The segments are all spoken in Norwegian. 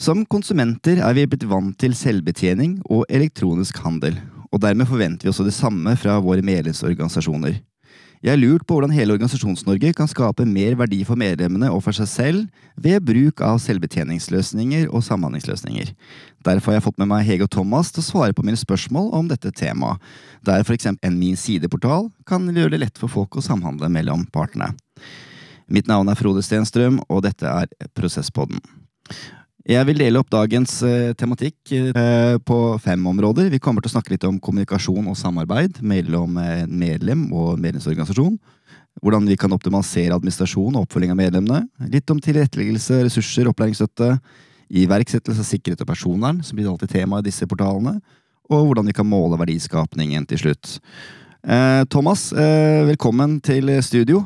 Som konsumenter er vi blitt vant til selvbetjening og elektronisk handel, og dermed forventer vi også det samme fra våre medlemsorganisasjoner. Jeg har lurt på hvordan hele Organisasjons-Norge kan skape mer verdi for medlemmene og for seg selv ved bruk av selvbetjeningsløsninger og samhandlingsløsninger. Derfor har jeg fått med meg Hege og Thomas til å svare på mine spørsmål om dette temaet, der eksempel en Min sideportal kan gjøre det lett for folk å samhandle mellom partene. Mitt navn er Frode Stenstrøm, og dette er Prosesspodden. Jeg vil dele opp dagens uh, tematikk uh, på fem områder. Vi kommer til å snakke litt om kommunikasjon og samarbeid mellom uh, medlem og medlemsorganisasjon. Hvordan vi kan optimalisere administrasjon og oppfølging av medlemmene. Litt om tilretteleggelse, ressurser, opplæringsstøtte. Iverksettelse av sikkerhet og personvern, som blir alltid tema i disse portalene. Og hvordan vi kan måle verdiskapningen til slutt. Thomas, velkommen til studio.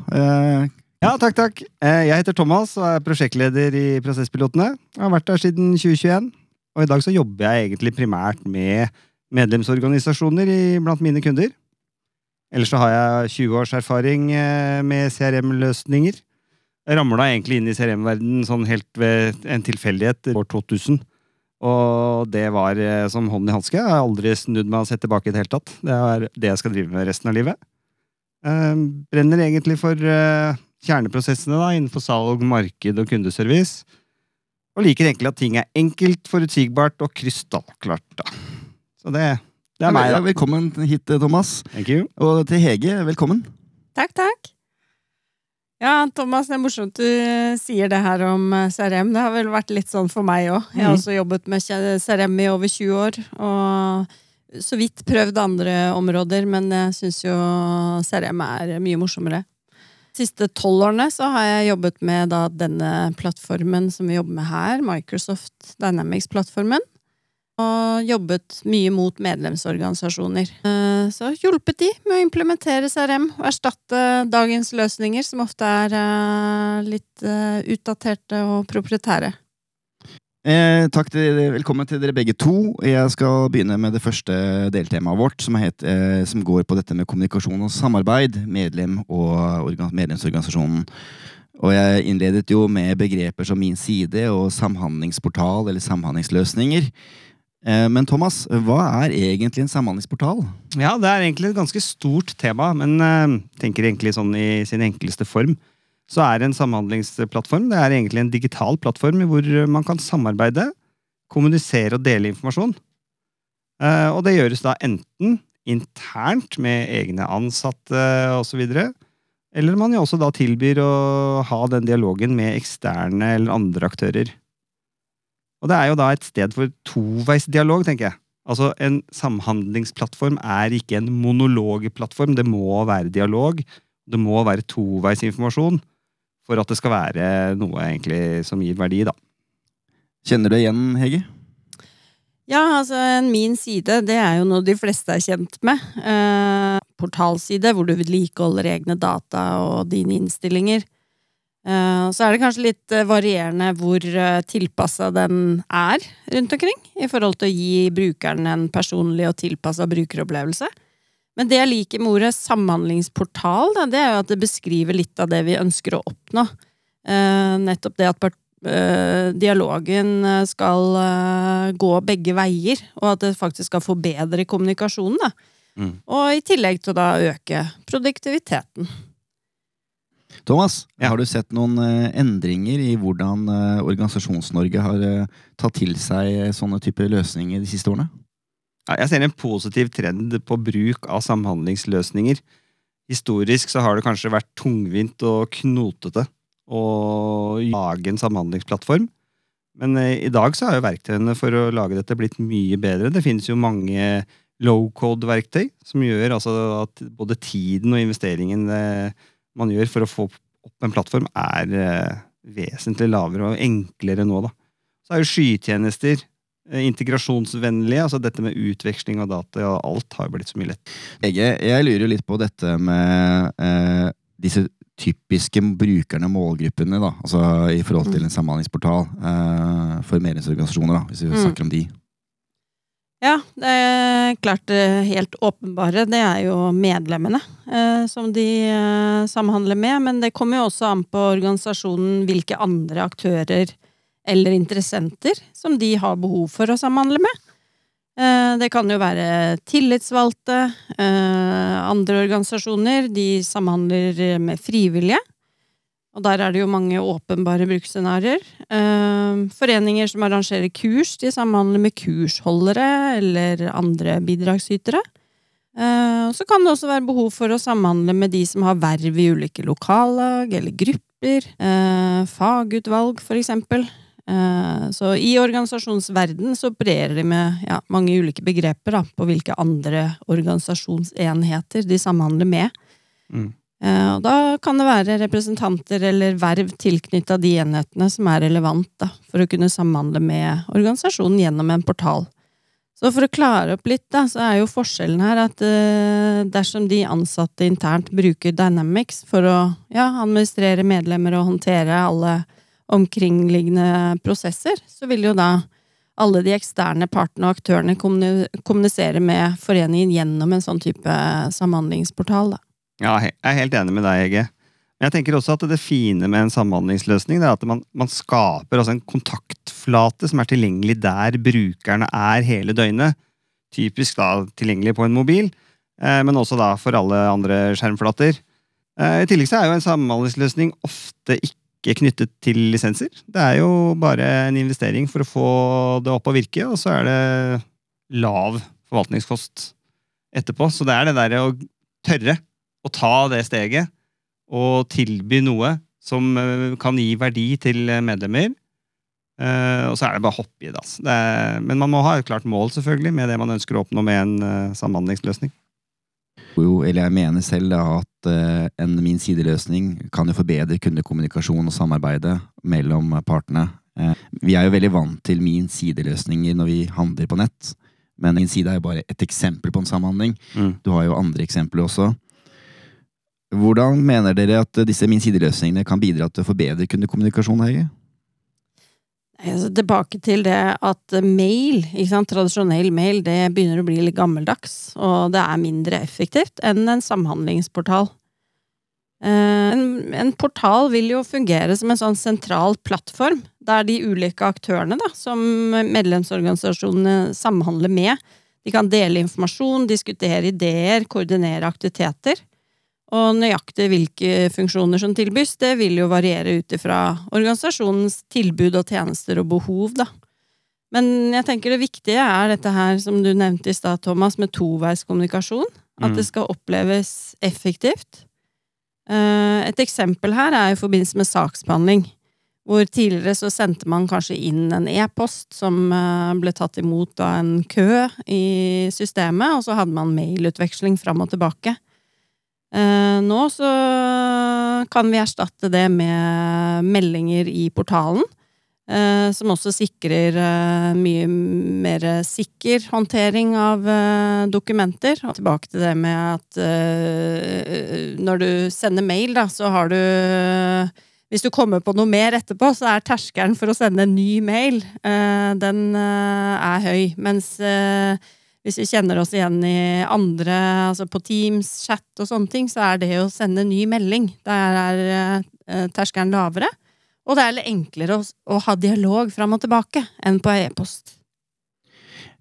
Ja, takk, takk. Eh, jeg heter Thomas og er prosjektleder i Prosesspilotene. Jeg har vært der siden 2021. Og i dag så jobber jeg egentlig primært med medlemsorganisasjoner blant mine kunder. Ellers så har jeg 20 års erfaring eh, med CRM-løsninger. Jeg ramla egentlig inn i CRM-verdenen sånn helt ved en tilfeldighet år 2000. Og det var eh, som hånd i hanske. Jeg har aldri snudd meg og sett tilbake i det hele tatt. Det er det jeg skal drive med resten av livet. Brenner egentlig for kjerneprosessene da, innenfor salg, marked og kundeservice. Og liker egentlig at ting er enkelt, forutsigbart og krystallklart. da. Så det, det er meg, da. Velkommen hit, Thomas. Thank you. Og til Hege, velkommen. Takk, takk. Ja, Thomas, det er morsomt du sier det her om eh, CRM. Det har vel vært litt sånn for meg òg. Jeg har mm. også jobbet med CRM i over 20 år. Og så vidt prøvd andre områder, men jeg syns jo CRM er mye morsommere siste tolv årene så har jeg jobbet med da, denne plattformen som vi jobber med her, Microsoft Dynamics-plattformen. Og jobbet mye mot medlemsorganisasjoner. Eh, så hjulpet de med å implementere CRM og erstatte dagens løsninger, som ofte er eh, litt eh, utdaterte og proprietære. Eh, takk til, Velkommen til dere begge to. Jeg skal begynne med det første deltemaet vårt, som, het, eh, som går på dette med kommunikasjon og samarbeid. Medlem og medlemsorganisasjonen. Og jeg innledet jo med begreper som Min side og samhandlingsportal eller samhandlingsløsninger. Eh, men Thomas, hva er egentlig en samhandlingsportal? Ja, Det er egentlig et ganske stort tema, men uh, tenker egentlig sånn i sin enkleste form så er en samhandlingsplattform det er egentlig en digital plattform hvor man kan samarbeide, kommunisere og dele informasjon. Eh, og det gjøres da enten internt med egne ansatte osv., eller man jo også da tilbyr å ha den dialogen med eksterne eller andre aktører. Og det er jo da et sted for toveisdialog, tenker jeg. Altså, En samhandlingsplattform er ikke en monologplattform. Det må være dialog. Det må være toveisinformasjon for at det skal være noe egentlig som gir verdi, da. Kjenner du igjen, Hege? Ja, altså min side, det er jo noe de fleste er kjent med. Eh, portalside, hvor du vedlikeholder egne data og dine innstillinger. Eh, så er det kanskje litt eh, varierende hvor eh, tilpassa den er rundt omkring, i forhold til å gi brukeren en personlig og tilpassa brukeropplevelse. Men det jeg liker med ordet samhandlingsportal, da, det er jo at det beskriver litt av det vi ønsker å oppnå. Eh, nettopp det at eh, dialogen eh, skal eh, gå begge veier, og at det faktisk skal forbedre kommunikasjonen. Da. Mm. Og i tillegg til å da øke produktiviteten. Thomas, ja. har du sett noen uh, endringer i hvordan uh, Organisasjons-Norge har tatt til seg sånne typer løsninger de siste årene? Jeg ser en positiv trend på bruk av samhandlingsløsninger. Historisk så har det kanskje vært tungvint og knotete å lage en samhandlingsplattform. Men eh, i dag så har jo verktøyene for å lage dette blitt mye bedre. Det finnes jo mange low code-verktøy som gjør altså at både tiden og investeringen eh, man gjør for å få opp en plattform, er eh, vesentlig lavere og enklere nå. da. Så er jo skytjenester integrasjonsvennlige. altså Dette med utveksling av data og alt har blitt så mye lett. Jeg, jeg lurer jo litt på dette med eh, disse typiske brukerne, målgruppene, da, altså i forhold til en samhandlingsportal eh, for medlemsorganisasjoner, da, hvis vi mm. snakker om de. Ja, det er klart det helt åpenbare, det er jo medlemmene eh, som de eh, samhandler med. Men det kommer jo også an på organisasjonen hvilke andre aktører eller interessenter som de har behov for å samhandle med. Eh, Det kan jo være tillitsvalgte, eh, andre organisasjoner, de samhandler med frivillige. Og der er det jo mange åpenbare bruksscenarioer. Eh, Foreninger som arrangerer kurs, de samhandler med kursholdere eller andre bidragsytere. Eh, Så kan det også være behov for å samhandle med de som har verv i ulike lokallag eller grupper. eh, Fagutvalg, for eksempel. Eh, Så i organisasjonsverden så opererer de med ja, mange ulike begreper da, på hvilke andre organisasjonsenheter de samhandler med. Mm. Eh, Og da kan det være representanter eller verv tilknytta de enhetene som er relevant da, for å kunne samhandle med organisasjonen gjennom en portal. Så for å klare opp litt, da, så er jo forskjellen her at eh, dersom de ansatte internt bruker Dynamics for å ja, administrere medlemmer og håndtere alle omkringliggende prosesser, så vil jo da alle de eksterne partene og aktørene kommunisere med foreningen gjennom en sånn type samhandlingsportal. Da. Ja, jeg er helt enig med deg, Hege. Men jeg tenker også at det fine med en samhandlingsløsning det er at man, man skaper altså en kontaktflate som er tilgjengelig der brukerne er hele døgnet. Typisk da tilgjengelig på en mobil, eh, men også da for alle andre skjermflater. Eh, I tillegg så er jo en samhandlingsløsning ofte ikke knyttet til lisenser. Det er jo bare en investering for å få det opp og virke, og så er det lav forvaltningskost etterpå. Så det er det derre å tørre å ta det steget og tilby noe som eh, kan gi verdi til medlemmer. Uh, og så er det bare å hoppe i det. Altså. men man må ha et klart mål selvfølgelig med det man ønsker å oppnå med en uh, samhandlingsløsning. Jo, eller jeg mener selv da at eh, en min sideløsning kan jo forbedre kundekommunikasjon og samarbeidet mellom partene. Eh, vi er jo veldig vant til min sideløsninger når vi handler på nett, men min side er jo bare et eksempel på en samhandling. Mm. Du har jo andre eksempler også. Hvordan mener dere at disse min sideløsningene kan bidra til å forbedre kundekommunikasjon, Hege? Altså, tilbake til det at mail, ikke sant, tradisjonell mail, det begynner å bli litt gammeldags, og det er mindre effektivt enn en samhandlingsportal. Eh, En, en portal vil jo fungere som en sånn sentral plattform, der de ulike aktørene da, som medlemsorganisasjonene samhandler med, de kan dele informasjon, diskutere ideer, koordinere aktiviteter. Og nøyaktig hvilke funksjoner som tilbys, det vil jo variere ut ifra organisasjonens tilbud og tjenester og behov, da. Men jeg tenker det viktige er dette her som du nevnte i stad, Thomas, med toveiskommunikasjon. At Mm. det skal oppleves effektivt. Eh, Et eksempel her er i forbindelse med saksbehandling. Hvor tidligere så sendte man kanskje inn en e-post som eh, ble tatt imot av en kø i systemet, og så hadde man mailutveksling fram og tilbake. Eh, Nå så kan vi erstatte det med meldinger i portalen. eh, Som også sikrer eh, mye mer sikker håndtering av dokumenter. Og tilbake til det med at når du sender mail, da, så har du Hvis du kommer på noe mer etterpå, så er terskelen for å sende en ny mail, den er høy. Mens hvis vi kjenner oss igjen i andre, altså på Teams, chat og sånne ting, så er det å sende en ny melding. Der er eh, terskelen lavere. Og det er litt enklere å, å ha dialog fram og tilbake enn på e-post.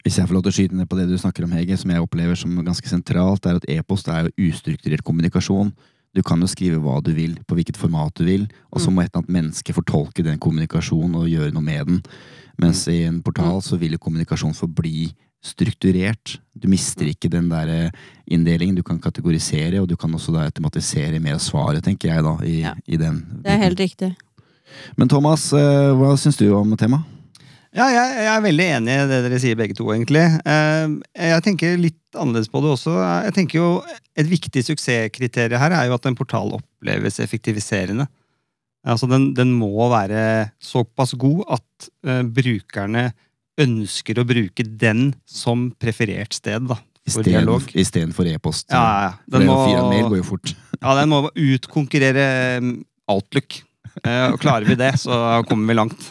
Hvis jeg får lov til å skyte ned på det du snakker om, Hege, som jeg opplever som ganske sentralt, er at e-post er jo ustrukturert kommunikasjon. Du kan jo skrive hva du vil, på hvilket format du vil, og så må et eller annet menneske fortolke den kommunikasjonen og gjøre noe med den. Mens i en portal så vil jo kommunikasjon forbli strukturert. Du mister ikke den der eh, inndelingen. Du kan kategorisere, og du kan også da automatisere mer av svaret, tenker jeg da, i, Ja. i den. Det er helt riktig. Men Thomas, eh, hva syns du om temaet? Ja, jeg, jeg er veldig enig i det dere sier begge to, egentlig. Eh, Jeg tenker litt annerledes på det også. Jeg tenker jo Et viktig suksesskriterium her er jo at en portal oppleves effektiviserende. Altså den, den må være såpass god at eh, brukerne ønsker å bruke den som preferert sted da, for dialog. Istedenfor e-post. Ja, ja, ja. Den må, mail går jo fort. ja, den må utkonkurrere mm, Outlook. Eh, Og klarer vi det, så kommer vi langt.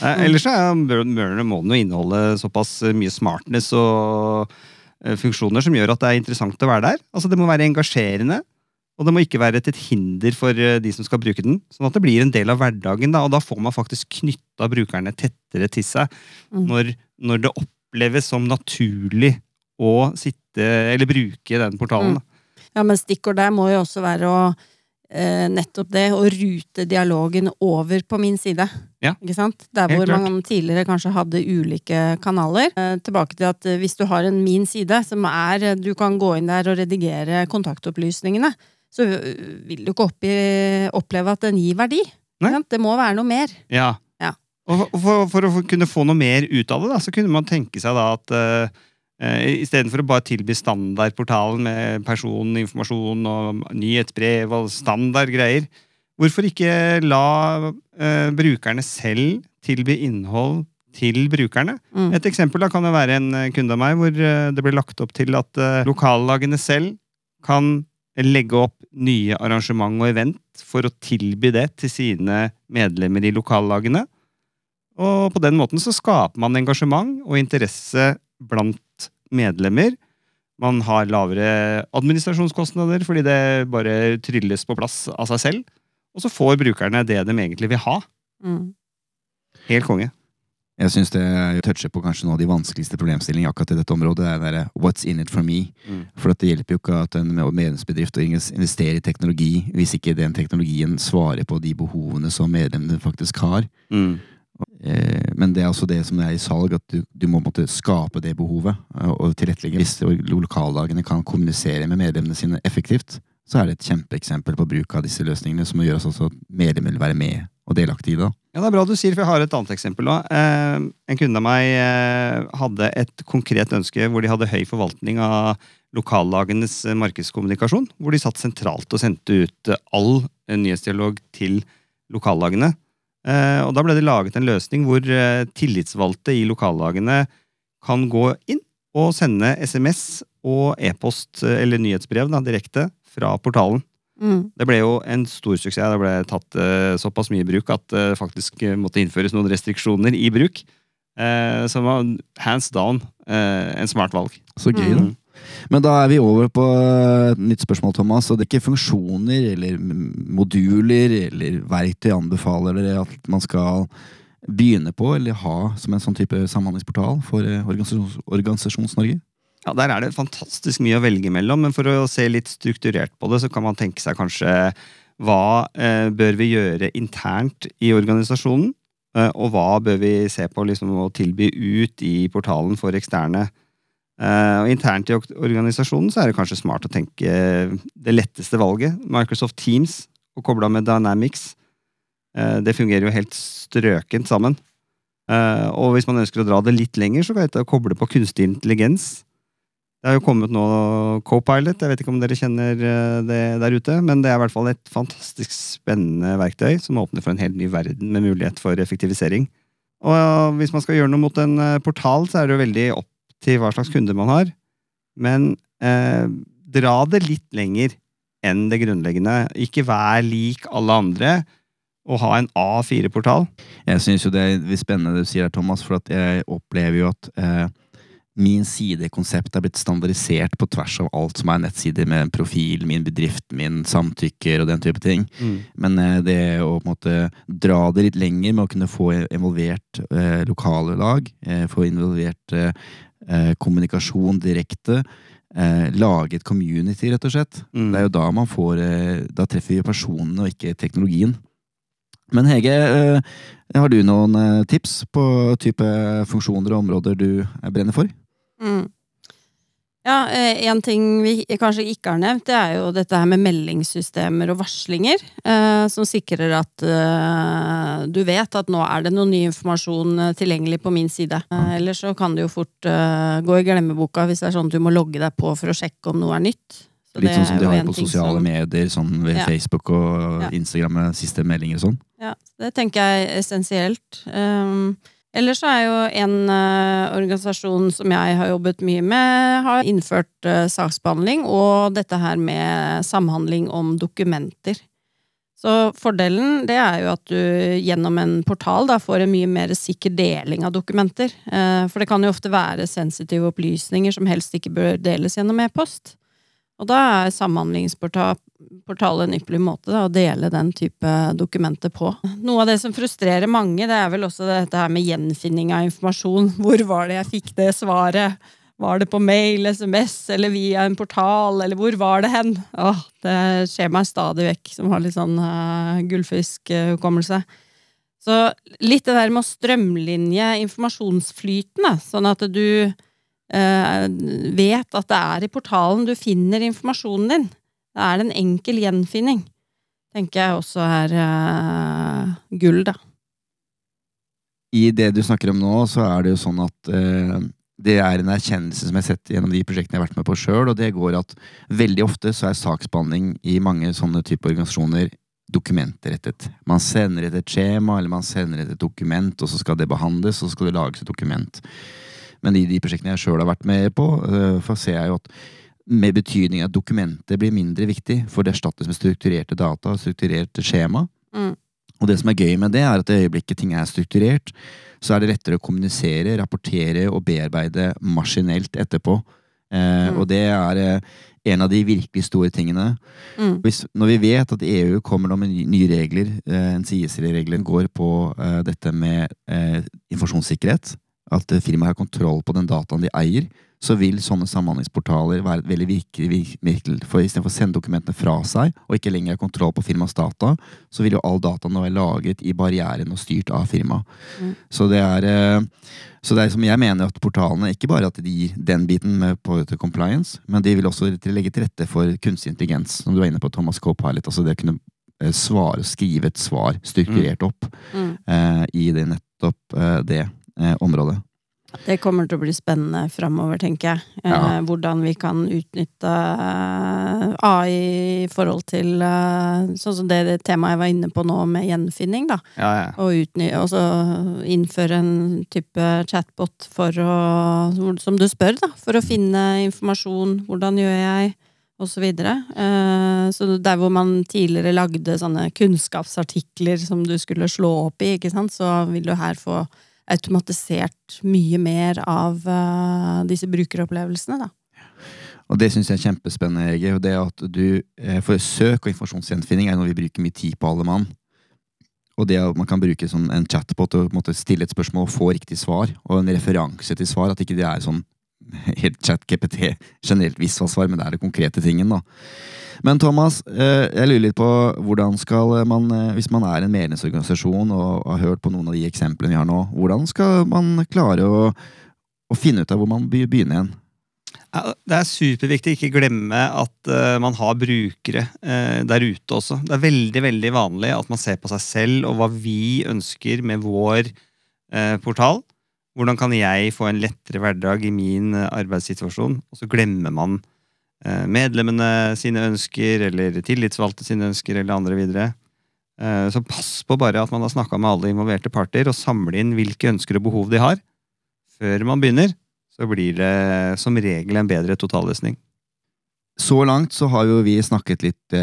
Eh, Ellers så bør må den jo inneholde såpass mye smartness og eh, funksjoner som gjør at det er interessant å være der. Altså Det må være engasjerende, Og det må ikke være til et hinder for eh, de som skal bruke den. Sånn at det blir en del av hverdagen, da, og da får man faktisk knytta brukerne tettere til seg. Mm. Når, når det oppleves som naturlig å sitte eller bruke den portalen. Mm. Ja, men stikkord der må jo også være å eh, nettopp det, å rute dialogen over på min side. Ja. Ikke sant? Der Helt hvor klart. man tidligere kanskje hadde ulike kanaler. Eh, tilbake til at hvis du har en min side, som er Du kan gå inn der og redigere kontaktopplysningene. Så eh, vil du ikke oppi, oppleve at den gir verdi. Det må være noe mer. Ja. Ja. Og for, for, for å kunne få noe mer ut av det, da, så kunne man tenke seg da at uh, istedenfor å bare tilby standardportalen med personinformasjon og nyhetsbrev og standard greier, hvorfor ikke la uh, brukerne selv tilby innhold til brukerne? Mm. Et eksempel da kan det være en eh, kunde av meg hvor eh, det ble lagt opp til at eh, lokallagene selv kan legge opp nye arrangement og event for å tilby det til sine medlemmer i lokallagene. Og på den måten så skaper man engasjement og interesse blant medlemmer. Man har lavere administrasjonskostnader fordi det bare trylles på plass av seg selv. Og så får brukerne det de egentlig vil ha. Mm. Helt konge. Jeg syns det toucher på kanskje noen av de vanskeligste problemstillingene akkurat i dette området. Det er der, What's in it for me? Mm. For at det hjelper jo ikke at en medlemsbedrift investerer investere i teknologi hvis ikke den teknologien svarer på de behovene som medlemmene faktisk har. Mm. Men det er også det som er i salg, at du, du må måtte skape det behovet eh, og tilrettelegge. Hvis lokallagene kan kommunisere med medlemmene sine effektivt, så er det et kjempeeksempel på bruk av disse løsningene, som gjør at medlemmene vil være med og delaktig i det. Ja, Det er bra du sier, for jeg har et annet eksempel. nå. Eh, en kunde av meg eh, hadde et konkret ønske hvor de hadde høy forvaltning av lokallagenes markedskommunikasjon. Hvor de satt sentralt og sendte ut all nyhetsdialog til lokallagene. Eh, og Da ble det laget en løsning hvor tillitsvalgte i lokallagene kan gå inn og sende SMS og e-post eller nyhetsbrev da, direkte fra portalen. Mm. Det ble jo en stor suksess. Det ble tatt uh, såpass mye i bruk at det faktisk eh, måtte innføres noen restriksjoner i bruk. Eh, som var hands down eh, en smart valg. Så gøy, da. Mm. Men da er vi over på et nytt spørsmål, Thomas. Og det er ikke funksjoner eller moduler eller verktøy anbefaler dere at man skal begynne på eller ha som en sånn type samhandlingsportal for Organisasjons- Organisasjons-Norge? Ja, Der er det fantastisk mye å velge mellom, men for å se litt strukturert på det, så kan man tenke seg kanskje hva eh, bør vi gjøre internt i organisasjonen? Eh, og hva bør vi se på liksom, å tilby ut i portalen for eksterne? Eh, og internt i organisasjonen så er det kanskje smart å tenke det letteste valget. Microsoft Teams og kobla med Dynamics. Eh, det fungerer jo helt strøkent sammen. Eh, og hvis man ønsker å dra det litt lenger, så kan man koble på kunstig intelligens. Det har jo kommet nå Copilot, jeg vet ikke om dere kjenner eh, det der ute, men det er i hvert fall et fantastisk spennende verktøy som åpner for en helt ny verden med mulighet for effektivisering. Og hvis man skal gjøre noe mot en eh, portal, så er det jo veldig opp til hva slags kunde man har. Men eh, dra det litt lenger enn det grunnleggende. Ikke vær lik alle andre og ha en A4-portal. Jeg syns jo det er spennende det du sier her, Thomas, for jeg opplever jo at eh, min sidekonsept er blitt standardisert på tvers av alt som er nettsider, med profil, min bedrift, min samtykker og den type ting. Men eh, det å på en måte dra det litt lenger med å kunne få involvert eh, lokale lag, eh, få involvert eh, eh, kommunikasjon direkte, eh, lage et community, rett og slett. Mm. Det er jo da man får Da treffer vi personene og ikke teknologien. Men Hege, har du noen tips på type funksjoner og områder du brenner for? Mm. Ja, eh, en ting vi kanskje ikke har nevnt, det er jo dette her med meldingssystemer og varslinger. Eh, som sikrer at eh, du vet at nå er det noe ny informasjon eh, tilgjengelig på min side. Eh, ellers så kan det jo fort eh, gå i glemmeboka hvis det er sånn at du må logge deg på for å sjekke om noe er nytt. Så Litt det sånn som de har på sosiale som- medier, sånn ved Ja. Facebook og Ja. Instagram med siste meldinger og sånn. Ja, det tenker jeg er essensielt. Um, ellers er jo en uh, organisasjon som jeg har jobbet mye med, har innført uh, saksbehandling og dette her med samhandling om dokumenter. Så fordelen det er jo at du gjennom en portal da får en mye mer sikker deling av dokumenter. Uh, for det kan jo ofte være sensitive opplysninger som helst ikke bør deles gjennom e-post. Og da er portal en ypperlig måte da, å dele den type dokumenter på. Noe av det som frustrerer mange, det er vel også dette her med gjenfinning av informasjon. Hvor var det jeg fikk det svaret? Var det på mail, SMS eller via en portal, eller hvor var det hen? Åh, det skjer meg stadig vekk, som har litt sånn uh, gullfiskhukommelse. Så litt det der med å strømlinje informasjonsflyten, da, sånn at du uh, vet at det er i portalen du finner informasjonen din. Da er det en enkel gjenfinning. Tenker jeg også er uh, gull, da. I det du snakker om nå, så er det jo sånn at uh, det er en erkjennelse som jeg har sett gjennom de prosjektene jeg har vært med på sjøl, og det går at veldig ofte så er saksbehandling i mange sånne typer organisasjoner dokumentrettet. Man sender et skjema, eller man sender et dokument, og så skal det behandles, og så skal det lages et dokument. Men i de prosjektene jeg sjøl har vært med på, uh, ser jeg jo at med betydning at dokumentet blir mindre viktig, for det erstattes med strukturerte data og strukturerte skjema. Mm. Og det som er gøy med det, er at i øyeblikket ting er strukturert, så er det lettere å kommunisere, rapportere og bearbeide maskinelt etterpå. Eh, Mm. Og det er eh, en av de virkelig store tingene. Mm. Hvis, når vi vet at EU kommer med nye regler, eh, NCIS-regelen går på eh, dette med eh, informasjonssikkerhet, at firmaet har kontroll på den dataen de eier, så vil sånne samhandlingsportaler være veldig virkelig. For istedenfor å sende dokumentene fra seg, og ikke lenger ha kontroll på firmas data, så vil jo all data nå være lagret i barrieren og styrt av firmaet. Mm. Så det er eh, så det er som jeg mener at portalene ikke bare at de gir den biten med på compliance, men de vil også legge til rette for kunstig intelligens, som du var inne på, Thomas Copilot. Altså det å kunne eh, svare, skrive et svar strukturert opp Mm. eh, i det nettopp eh, det eh, området. Det kommer til å bli spennende framover, tenker jeg. Eh, Ja. Hvordan vi kan utnytte eh, AI i forhold til eh, sånn som det, det temaet jeg var inne på nå, med gjenfinning. da. Ja, ja. Og utny så innføre en type chatbot for å Som du spør, da. For å finne informasjon. Hvordan gjør jeg? Og så videre. Eh, så der hvor man tidligere lagde sånne kunnskapsartikler som du skulle slå opp i, ikke sant, så vil du her få automatisert mye mer av uh, disse brukeropplevelsene, da. Og det syns jeg er kjempespennende, Hege. og Det at du, eh, for søk og informasjonsgjenfinning er noe vi bruker mye tid på, alle mann. Og det at man kan bruke sånn en chatbot og stille et spørsmål og få riktig svar, og en referanse til svar, at ikke det er sånn helt chat-GPT, generelt visvasvar, men det er det konkrete tingen, da. Men Thomas, eh, jeg lurer litt på hvordan skal man, eh, hvis man er en medlemsorganisasjon og har hørt på noen av de eksemplene vi har nå, hvordan skal man klare å, å finne ut av hvor man begynner igjen? Det er superviktig ikke glemme at eh, man har brukere der ute også. Det er veldig veldig vanlig at man ser på seg selv og hva vi ønsker med vår portal. Hvordan kan jeg få en lettere hverdag i min eh, arbeidssituasjon? Og så glemmer man eh, medlemmene sine ønsker, eller tillitsvalgte sine ønsker, eller andre videre. Eh, så pass på bare at man har snakka med alle involverte parter, og samle inn hvilke ønsker og behov de har, før man begynner så blir det som regel en bedre totalløsning. Så langt så har jo vi snakket litt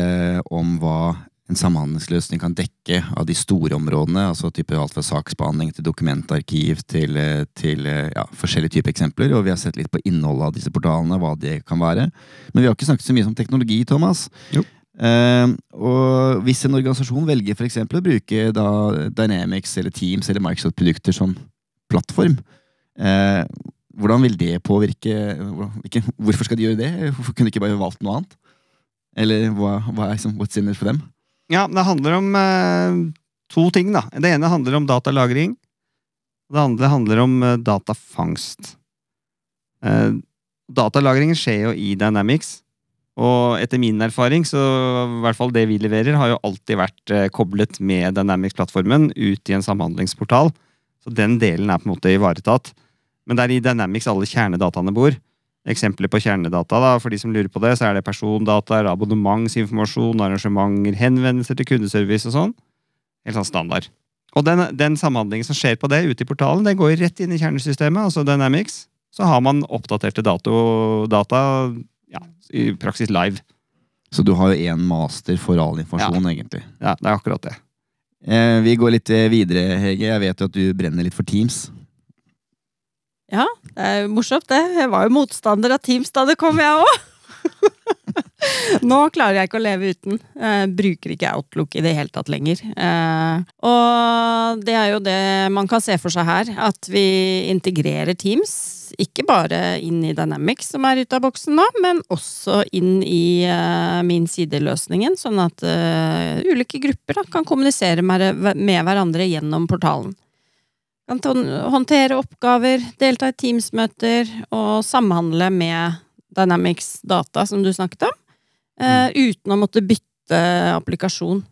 om hva en samhandlingsløsning kan dekke av de store områdene, altså type alt fra saksbehandling til dokumentarkiv til, eh, til eh, ja, forskjellige typer eksempler, og vi har sett litt på innholdet av disse portalene, hva det kan være. Men vi har ikke snakket så mye om teknologi, Thomas. Jo. Uh, og hvis en organisasjon velger for eksempel å bruke da Dynamics eller Teams eller Microsoft-produkter som plattform, uh, hvordan vil det påvirke hvilke, Hvorfor skal de gjøre det? Hvorfor kunne de ikke bare valgt noe annet? Eller hva, hva er som, what's in it for dem? Ja, det handler om eh, to ting. da. Det ene handler om datalagring. Det andre handler om eh, datafangst. Eh, datalagringen skjer jo i Dynamics. Og etter min erfaring, så i hvert fall det vi leverer, har jo alltid vært eh, koblet med Dynamics-plattformen ut i en samhandlingsportal. Så den delen er på en måte ivaretatt. Men det er i Dynamics alle kjernedataene bor. Eksempler på kjernedata, da, for de som lurer på det, så er det persondata, abonnementsinformasjon, arrangementer, henvendelser til kundeservice og sånn. Helt sånn standard. Og den, den samhandlingen som skjer på det ute i portalen, den går rett inn i kjernesystemet, altså Dynamics. Så har man oppdaterte dato, data ja, i praksis live. Så du har jo én master for all informasjon, egentlig. Ja, det er akkurat det. Eh, vi går litt eh, videre, Hege. Jeg vet jo at du brenner litt for Teams. Ja, det er morsomt, det. Jeg var jo motstander av Teams da det kom, jeg òg. Nå klarer jeg ikke å leve uten. Jeg bruker ikke Outlook i det hele tatt lenger. Eh, og det er jo det man kan se for seg her, at vi integrerer Teams. Ikke bare inn i Dynamics, som er ute av boksen nå, men også inn i uh, min sideløsningen, sånn at uh, ulike grupper kan kommunisere med hverandre gjennom portalen. Kan håndtere oppgaver, delta i Teams-møter og samhandle med Dynamics data, som du snakket om, uh, uten å måtte bytte applikasjon.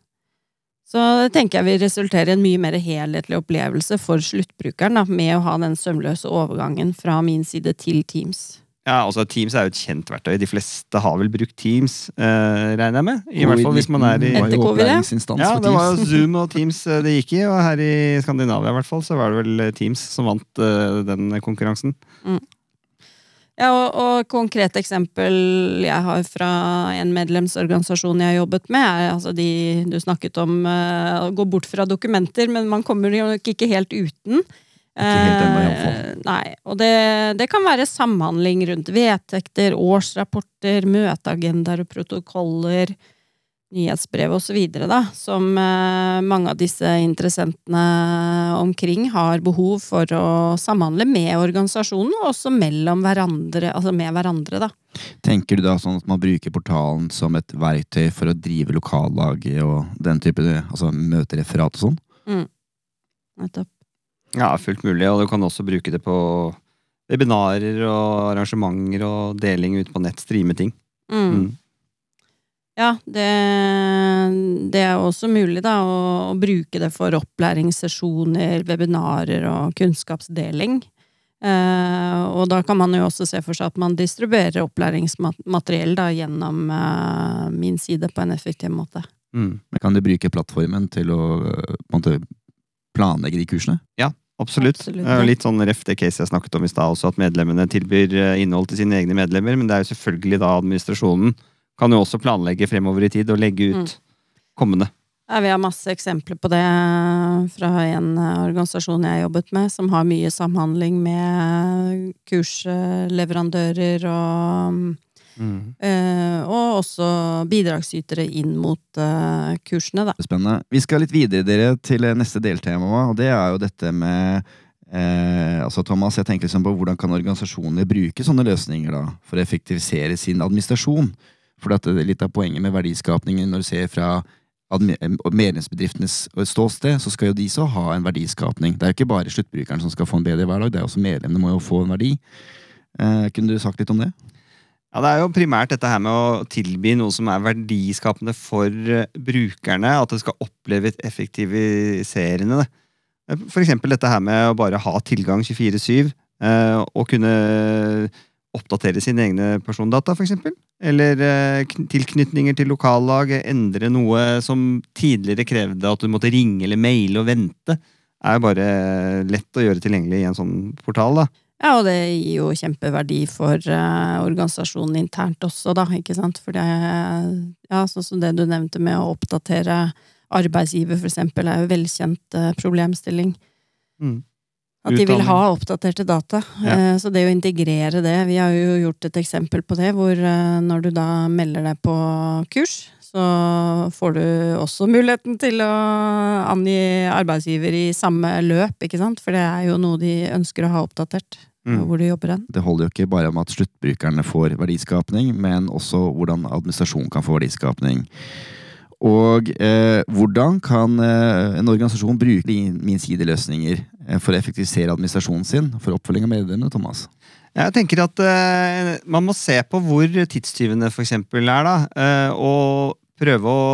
Så det tenker jeg vil resultere i en mye mer helhetlig opplevelse for sluttbrukeren, da, med å ha den sømløse overgangen fra min side til Teams. Ja, altså Teams er jo et kjent verktøy. De fleste har vel brukt Teams, eh, regner jeg med. I hvert fall hvis man er i Etter covid, ja. det var jo Zoom og Teams eh, det gikk i, og her i Skandinavia i hvert fall, så var det vel Teams som vant uh, den konkurransen. Mm. Ja, og, og konkret eksempel jeg har fra en medlemsorganisasjon jeg har jobbet med, er altså de du snakket om uh, å gå bort fra dokumenter, men man kommer jo ikke helt uten. Ikke helt ennå, iallfall. Uh, nei. Og det, det, kan være samhandling rundt vedtekter, årsrapporter, møteagendaer og protokoller nyhetsbrev osv., som eh, mange av disse interessentene omkring har behov for å samhandle med organisasjonen, og også mellom hverandre, altså med hverandre, da. Tenker du da sånn at man bruker portalen som et verktøy for å drive lokallaget og den type altså møtereferat og sånn? Mm. Nettopp. Ja, fullt mulig, og du kan også bruke det på webinarer og arrangementer og deling ut på nett, streame ting. Mm. Mm. Ja, det, det, er også mulig da, å, å, bruke det for opplæringssesjoner, webinarer og kunnskapsdeling. Eh, og da kan man jo også se for seg at man distribuerer opplæringsmateriell da, gjennom eh, min side på en effektiv måte. Mm. Men kan du bruke plattformen til å måte, planlegge de kursene? Ja, Absolutt. Absolutt ja. Litt sånn ref det case jeg snakket om i stad også, at medlemmene tilbyr eh, innhold til sine egne medlemmer, men det er jo selvfølgelig da administrasjonen kan jo også planlegge fremover i tid og legge ut mm. kommende. Ja, vi har masse eksempler på det fra en organisasjon jeg har jobbet med, som har mye samhandling med kursleverandører og mm. øh, Og også bidragsytere inn mot øh, kursene, da. Spennende. Vi skal litt videre dere til neste deltema, og det er jo dette med Eh, altså Thomas, jeg tenker liksom på Hvordan kan organisasjoner bruke sånne løsninger da, for å effektivisere sin administrasjon? For dette er litt av poenget med verdiskapningen når du ser fra medlemsbedriftenes ståsted, så skal jo de så ha en verdiskapning. Det er jo ikke bare sluttbrukeren som skal få en bedre hverdag, det er også medlemmene må jo få en verdi. Eh, kunne du sagt litt om det? Ja, Det er jo primært dette her med å tilby noe som er verdiskapende for eh, brukerne. At det skal oppleves effektiviserende. For eksempel dette her med å bare ha tilgang 24-7. Eh, og kunne oppdatere sine egne persondata, f.eks. Eller eh, tilknytninger til lokallag. Endre noe som tidligere krevde at du måtte ringe eller maile og vente. er jo bare lett å gjøre tilgjengelig i en sånn portal. da. Ja, og det gir jo kjempeverdi for uh, organisasjonen internt også, da, ikke sant. For det, ja, sånn som det du nevnte med å oppdatere arbeidsgiver, for eksempel, er jo velkjent uh, problemstilling. Mm. At de vil ha oppdaterte data. Ja. Eh, så det å integrere det Vi har jo gjort et eksempel på det, hvor eh, når du da melder deg på kurs, så får du også muligheten til å angi arbeidsgiver i samme løp, ikke sant? For det er jo noe de ønsker å ha oppdatert. Mm. Hvor de jobber hen. Det holder jo ikke bare om at sluttbrukerne får verdiskapning, men også hvordan administrasjonen kan få verdiskapning. Og eh, hvordan kan eh, en organisasjon bruke min sideløsninger eh, for å effektivisere administrasjonen sin for oppfølging av medlemmene? Thomas? Jeg tenker at eh, Man må se på hvor tidstyvene for eksempel, er. da, eh, Og prøve å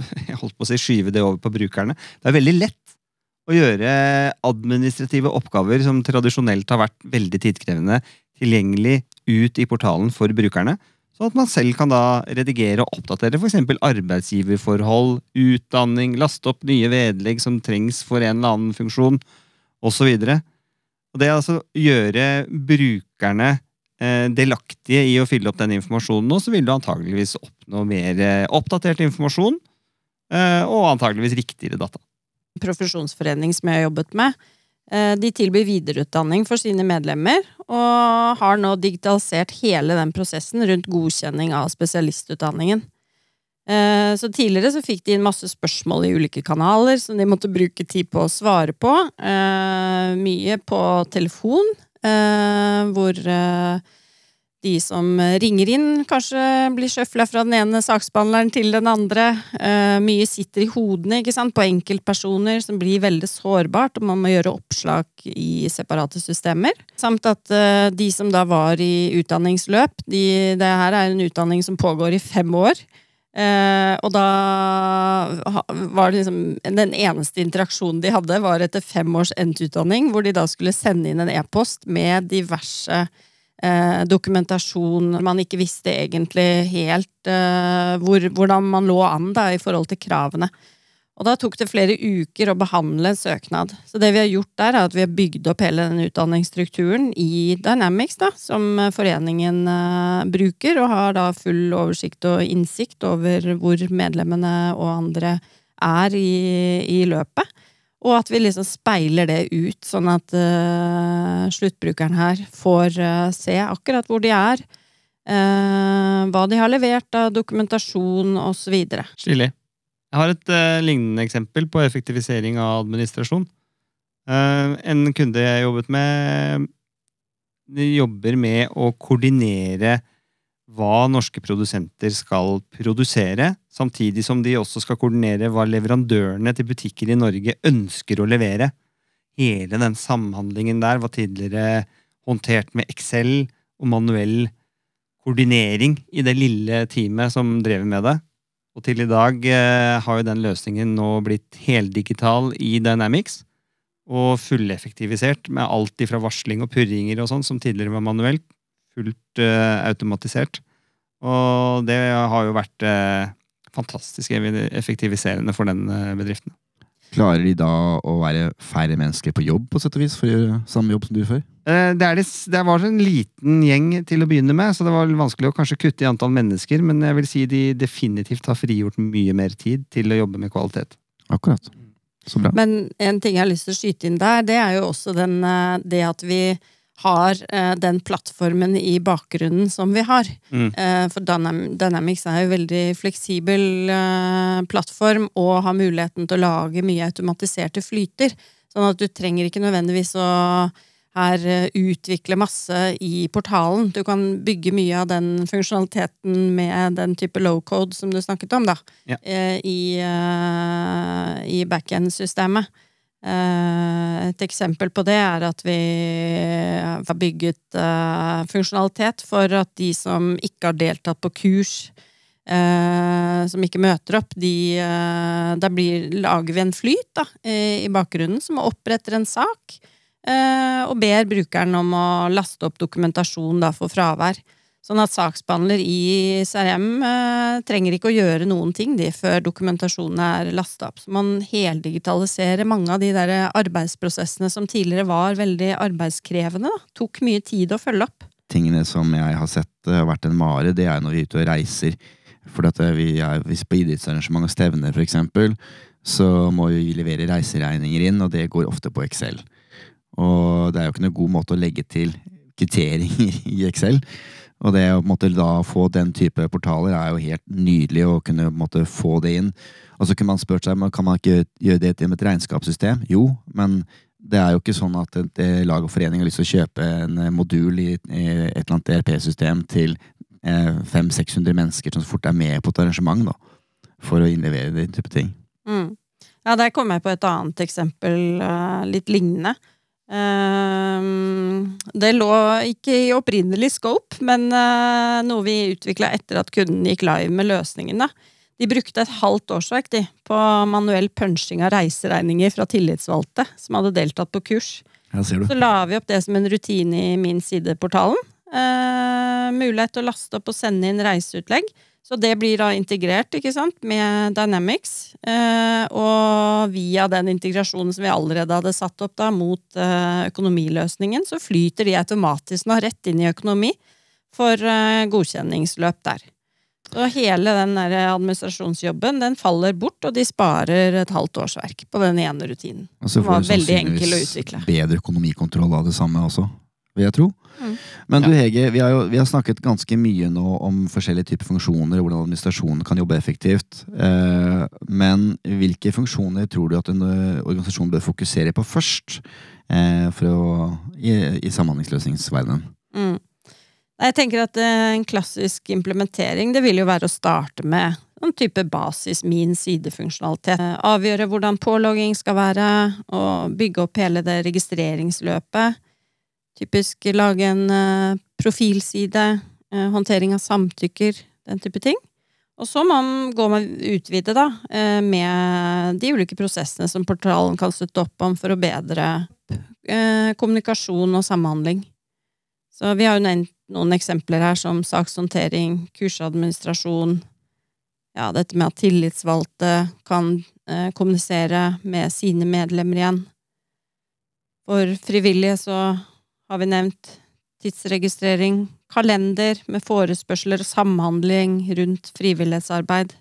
jeg holdt på å si, skyve det over på brukerne. Det er veldig lett å gjøre administrative oppgaver som tradisjonelt har vært veldig tidkrevende, tilgjengelig ut i portalen for brukerne. Så at man selv kan da redigere og oppdatere f.eks. arbeidsgiverforhold, utdanning, laste opp nye vedlegg som trengs for en eller annen funksjon, osv. Og det er altså gjøre brukerne delaktige i å fylle opp den informasjonen, nå, så vil du antageligvis oppnå mer eh, oppdatert informasjon, eh, og antageligvis riktigere data. Profesjonsforening som jeg har jobbet med, Eh, de tilbyr videreutdanning for sine medlemmer, og har nå digitalisert hele den prosessen rundt godkjenning av spesialistutdanningen. Eh, så tidligere så fikk de inn masse spørsmål i ulike kanaler som de måtte bruke tid på å svare på. Eh, mye på telefon, hvor de som ringer inn, kanskje blir sjøfla fra den ene saksbehandleren til den andre. mye sitter i hodene ikke sant? på enkeltpersoner som blir veldig sårbart, og man må gjøre oppslag i separate systemer. Samt at de som da var i utdanningsløp de, Det her er en utdanning som pågår i fem år. Eh, og da var liksom Den eneste interaksjonen de hadde, var etter fem års endt-utdanning, hvor de da skulle sende inn en e-post med diverse eh, dokumentasjon man ikke visste egentlig helt eh, hvor, hvordan man lå an da i forhold til kravene. Og da tok det flere uker å behandle en søknad. Så det vi har gjort der, er at vi har bygd opp hele den utdanningsstrukturen i Dynamics, da, som foreningen uh, bruker, og har da full oversikt og innsikt over hvor medlemmene og andre er i, i løpet. Og at vi liksom speiler det ut, sånn at uh, sluttbrukeren her får uh, se akkurat hvor de er. hva de har levert av dokumentasjon osv. Stilig. Jeg har et uh, lignende eksempel på effektivisering av administrasjon. Uh, en kunde jeg jobbet med, jobber med å koordinere hva norske produsenter skal produsere, samtidig som de også skal koordinere hva leverandørene til butikker i Norge ønsker å levere. Hele den samhandlingen der var tidligere håndtert med Excel og manuell koordinering i det lille teamet som drev med det. Og til i dag eh, har jo den løsningen nå blitt heldigital i Dynamics. Og fulleffektivisert med alt ifra varsling og purringer og sånn, som tidligere var manuelt. Fullt eh, automatisert. Og det har jo vært eh, fantastisk effektiviserende for den eh, bedriften. Klarer de da å være færre mennesker på jobb på sett og vis for å gjøre samme jobb som du før? Eh, det, det, det, var en liten gjeng til å begynne med, så det var vanskelig å kanskje kutte i antall mennesker. Men jeg vil si de definitivt har frigjort mye mer tid til å jobbe med kvalitet. Akkurat. Så bra. Men en ting jeg har lyst til å skyte inn der, det er jo også den, eh, det at vi har eh, den plattformen i bakgrunnen som vi har. Mm. For Dynamics er jo veldig fleksibel plattform og har muligheten til å lage mye automatiserte flyter. Sånn at du trenger ikke nødvendigvis å her utvikle masse i portalen. Du kan bygge mye av den funksjonaliteten med den type low code som du snakket om, da, ja. i, i backend-systemet. Eh, et eksempel på det er at vi har bygget funksjonalitet for at de som ikke har deltatt på kurs, som ikke møter opp, de, da blir, lager vi en flyt da, i, i bakgrunnen som oppretter en sak, og ber brukeren om å laste opp dokumentasjon da, for fravær. Sånn at saksbehandler i CRM eh, trenger ikke å gjøre noen ting de, før dokumentasjonen er lasta opp. Så man heldigitaliserer mange av de der arbeidsprosessene som tidligere var veldig arbeidskrevende. Da. Tok mye tid å følge opp. Tingene som jeg har sett har vært en mare, det er når vi er ute og reiser. For at eh, vi er, hvis på idrettsarrangement og stevner, eksempel, så må vi levere reiseregninger inn, og det går ofte på Excel. Og det er jo ikke noen god måte å legge til kvitteringer i Excel. Og det å da få den type portaler er jo helt nydelig å kunne måte, få det inn. Og så kunne man spurt seg kan man ikke gjøre det til et regnskapssystem. Jo, men det er jo ikke sånn at et lag og forening har lyst til å kjøpe en modul i, et eller annet ERP-system til eh, 500-600 mennesker som fort er med på et arrangement, da, for å innlevere den type ting. Mm. Ja, der kommer jeg på et annet eksempel, litt lignende. Ehm, det lå ikke i opprinnelig scope, men eh, noe vi utvikla etter at kunden gikk live med løsningen. De brukte et halvt årsverk de, på manuell punching av reiseregninger fra tillitsvalgte som hadde deltatt på kurs. Så la vi opp det som en rutine i min sideportalen. Eh, mulighet til å laste opp og sende inn reiseutlegg. Så det blir da integrert ikke sant, med Dynamics. Eh, og via den integrasjonen som vi allerede hadde satt opp da, mot eh, økonomiløsningen, så flyter de automatisk nå rett inn i økonomi for eh, godkjenningsløp der. Så hele den der administrasjonsjobben den faller bort, og de sparer et halvt årsverk på den ene rutinen. Og så får du sannsynligvis bedre økonomikontroll av det samme også, vil jeg tro. Mm. Men du Hege, vi har jo vi har snakket ganske mye nå om forskjellige typer funksjoner, og hvordan administrasjonen kan jobbe effektivt. Eh, men hvilke funksjoner tror du at en eh, organisasjon bør fokusere på først eh, for å, i, i samhandlingsløsningsverdenen? Mm. Jeg tenker at eh, en klassisk implementering det vil jo være å starte med en type basis min sidefunksjonalitet. Eh, Avgjøre hvordan pålogging skal være, og bygge opp hele det registreringsløpet. Typisk lage en eh, profilside, eh, håndtering av samtykker, den type ting. Og så må man gå med utvide, da, eh, med de ulike prosessene som portalen kan støtte opp om for å bedre kommunikasjon og samhandling. Så vi har jo nevnt noen eksempler her, som sakshåndtering, kursadministrasjon, ja, dette med at tillitsvalgte kan kommunisere med sine medlemmer igjen. For frivillige så har vi nevnt tidsregistrering, kalender med forespørsler og samhandling rundt frivillighetsarbeid.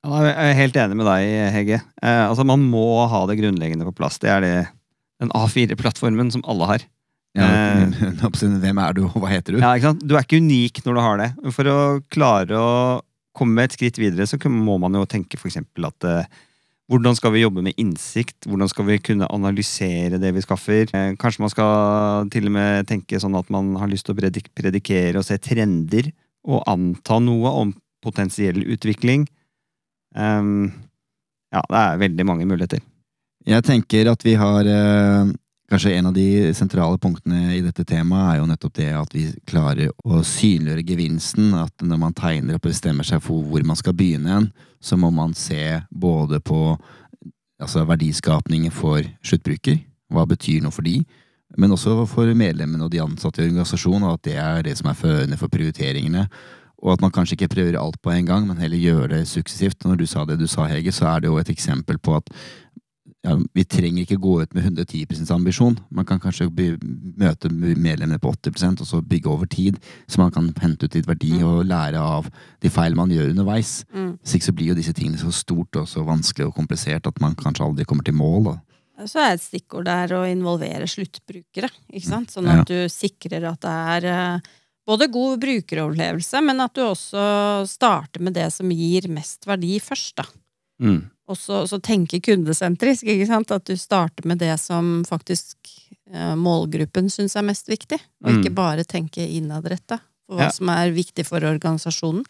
Jeg er helt enig med deg, Hegge. Eh, altså, man må ha det grunnleggende på plass. Det er det, den A4-plattformen som alle har. Ja, Eh. Hvem er du, og hva heter du? Ja, ikke sant? Du er ikke unik når du har det. For å klare å komme et skritt videre, så må man jo tenke for eksempel at eh, hvordan skal vi jobbe med innsikt? Hvordan skal vi kunne analysere det vi skaffer? Eh, kanskje man skal til og med tenke sånn at man har lyst til å predik predikere og se trender, og anta noe om potensiell utvikling. Um, ja, det er veldig mange muligheter. Jeg tenker at vi har eh, Kanskje en av de sentrale punktene i dette temaet er jo nettopp det at vi klarer å synliggjøre gevinsten. At når man tegner opp og bestemmer seg for hvor man skal begynne hen, så må man se både på altså verdiskapningen for sluttbruker, hva betyr noe for de, men også for medlemmene og de ansatte i organisasjonen, og at det er det som er førende for prioriteringene. Og at man kanskje ikke prøver alt på en gang, men heller gjør det suksessivt. Når du sa det du sa, Hege, så er det jo et eksempel på at ja, vi trenger ikke gå ut med 110% ambisjon. Man kan kanskje møte medlemmene på 80% og så bygge over tid, så man kan hente ut litt verdi Mm. og lære av de feil man gjør underveis. Mm. Hvis ikke så blir jo disse tingene så stort og så vanskelig og komplisert at man kanskje aldri kommer til mål. Da. Så er et stikkord der å involvere sluttbrukere, ikke sant? Sånn at du sikrer at det er eh, både god brukeroverlevelse, men at du også starter med det som gir mest verdi først, da. Mm. Og så, så tenke kundesentrisk, ikke sant? At du starter med det som faktisk eh, målgruppen syns er mest viktig, og ikke Mm. bare tenke innadretta på hva Ja. som er viktig for organisasjonen.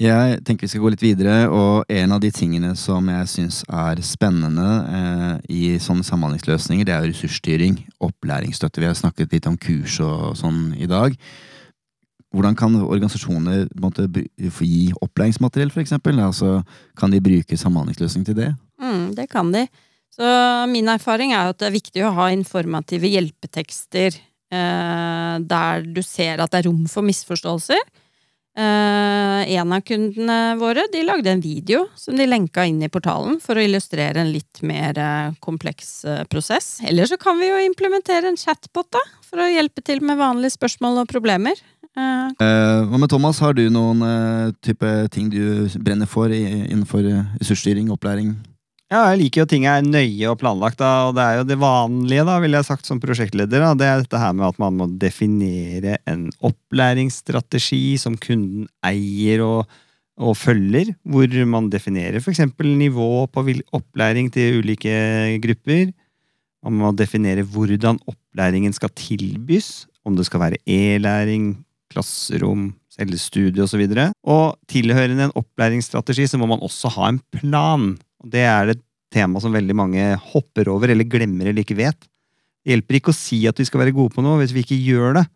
Jeg tenker vi skal gå litt videre, og en av de tingene som jeg syns er spennende eh, i sånne samhandlingsløsninger, det er ressursstyring, opplæringsstøtte. Vi har snakket litt om kurs og sånn i dag. Hvordan kan organisasjoner måte, gi opplæringsmateriell, eksempel? Altså, kan de bruke samhandlingsløsning til det? Mm, det kan de. Så min erfaring er at det er viktig å ha informative hjelpetekster eh, der du ser at det er rom for misforståelser. Eh, en av kundene våre de lagde en video som de lenka inn i portalen for å illustrere en litt mer eh, kompleks eh, prosess. Eller så kan vi jo implementere en chatbot da, for å hjelpe til med vanlige spørsmål og problemer. Eh, Hva med Thomas, har du noen eh, type ting du brenner for i, innenfor eh, ressursstyring, opplæring? Ja, jeg liker jo ting er nøye og planlagt, da, og det er jo det vanlige, da, ville jeg sagt som prosjektleder. Da. Det er dette her med at man må definere en opplæringsstrategi som kunden eier og, og følger, hvor man definerer f.eks. nivå på opplæring til ulike grupper. Man må definere hvordan opplæringen skal tilbys, om det skal være e-læring, klasserom, selvstudie osv. Og, så og tilhørende en opplæringsstrategi så må man også ha en plan. Og Det er et tema som veldig mange hopper over eller glemmer eller ikke vet. Det hjelper ikke å si at vi skal være gode på noe hvis vi ikke gjør det.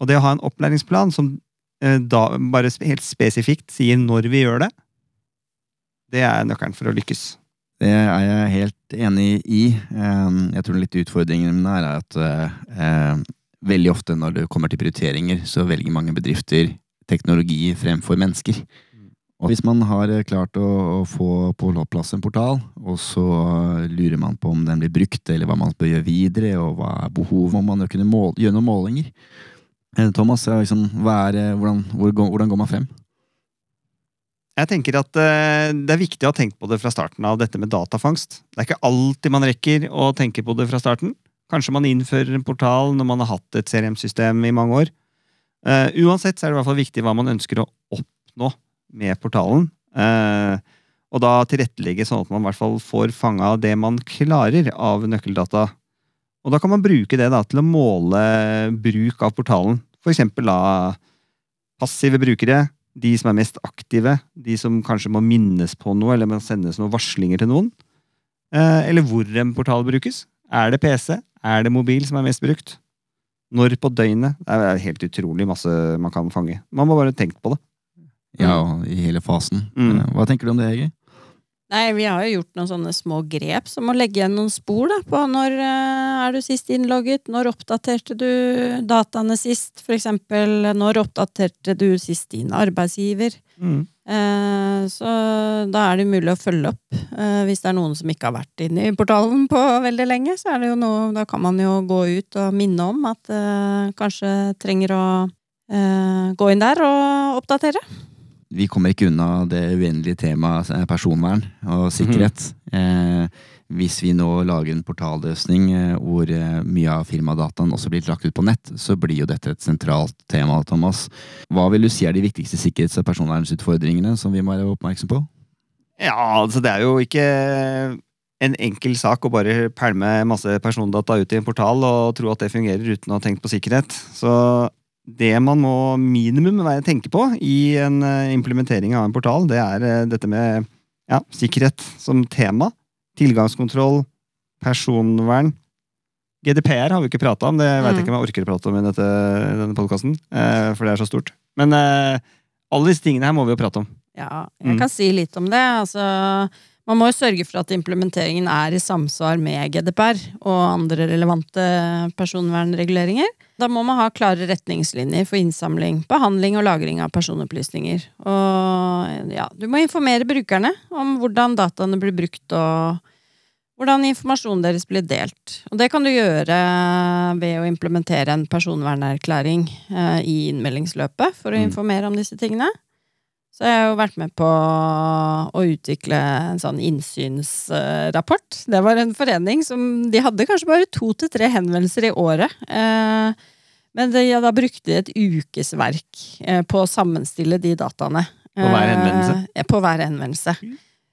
Og det å ha en opplæringsplan som eh, da bare helt spesifikt sier når vi gjør det, det er nøkkelen for å lykkes. Det er jeg helt enig i. Eh, Jeg tror litt utfordringen her er at eh, veldig ofte når det kommer til prioriteringer, så velger mange bedrifter teknologi fremfor mennesker. Og hvis man har eh, klart å, å få på plass en portal, og så lurer man på om den blir brukt, eller hva man bør gjøre videre, og hva er behovet, må man jo kunne måle, gjøre noen målinger. Eh, Thomas, liksom, hva er, eh, hvordan, hvordan går man frem? Jeg tenker at eh, Det er viktig å ha tenkt på det fra starten av dette med datafangst. Det er ikke alltid man rekker å tenke på det fra starten. Kanskje man innfører en portal når man har hatt et CRM-system i mange år. Uh, uansett så er det i hvert fall viktig hva man ønsker å oppnå med portalen. Uh, og da tilrettelegge sånn at man i hvert fall får fanga det man klarer av nøkkeldata. Og da kan man bruke det da til å måle bruk av portalen. For eksempel da passive brukere, de som er mest aktive, de som kanskje må minnes på noe, eller må sendes noen varslinger til noen. Eh, eller hvor en portal brukes. Er det PC? Er det mobil som er mest brukt? Når på døgnet? Det er helt utrolig masse man kan fange. Man må bare tenke på det. Ja, i hele fasen. Mm. Hva tenker du om det, Hege? Nei, vi har jo gjort noen sånne små grep, som å legge igjen noen spor da, på når eh, er du sist innlogget, når oppdaterte du dataene sist, for eksempel når oppdaterte du sist din arbeidsgiver. Eh, så da er det mulig å følge opp. Eh, hvis det er noen som ikke har vært inne i portalen på veldig lenge, så er det jo noe, da kan man jo gå ut og minne om at kanskje trenger å gå inn der og oppdatere. Vi kommer ikke unna det uendelige temaet eh, personvern og sikkerhet. eh, hvis vi nå lager en portalløsning eh, hvor eh, mye av firmadataen også blir lagt ut på nett, så blir jo dette et sentralt tema, Thomas. Hva vil du si er de viktigste sikkerhets- og personvernsutfordringene som vi må være oppmerksom på? Ja, altså det er jo ikke en enkel sak å bare pælme masse persondata ut i en portal og tro at det fungerer uten å ha tenkt på sikkerhet. Så det man må minimum tenke på i en eh, implementering av en portal, det er eh, dette med ja, sikkerhet som tema. Tilgangskontroll, personvern. GDPR har vi ikke prata om, det vet jeg ikke om jeg orker å prate om i dette, denne podkasten, for det er så stort. Men eh, alle disse tingene her må vi jo prate om. Ja, jeg Mm. kan si litt om det. Altså, man må jo sørge for at implementeringen er i samsvar med GDPR og andre relevante personvernreguleringer. Da må man ha klare retningslinjer for innsamling, behandling og lagring av personopplysninger. Og ja, du må informere brukerne om hvordan dataene blir brukt og hvordan informasjonen deres blir delt. Og det kan du gjøre ved å implementere en personvernerklæring eh, i innmeldingsløpet for å Mm. informere om disse tingene. Så jeg har jo vært med på å utvikle en sånn innsynsrapport. Det var en forening som De hadde kanskje bare to til tre henvendelser i året. Eh, Men det, ja, da brukte de et ukesverk eh, på å sammenstille de dataene. På hver henvendelse? Ja, På hver henvendelse.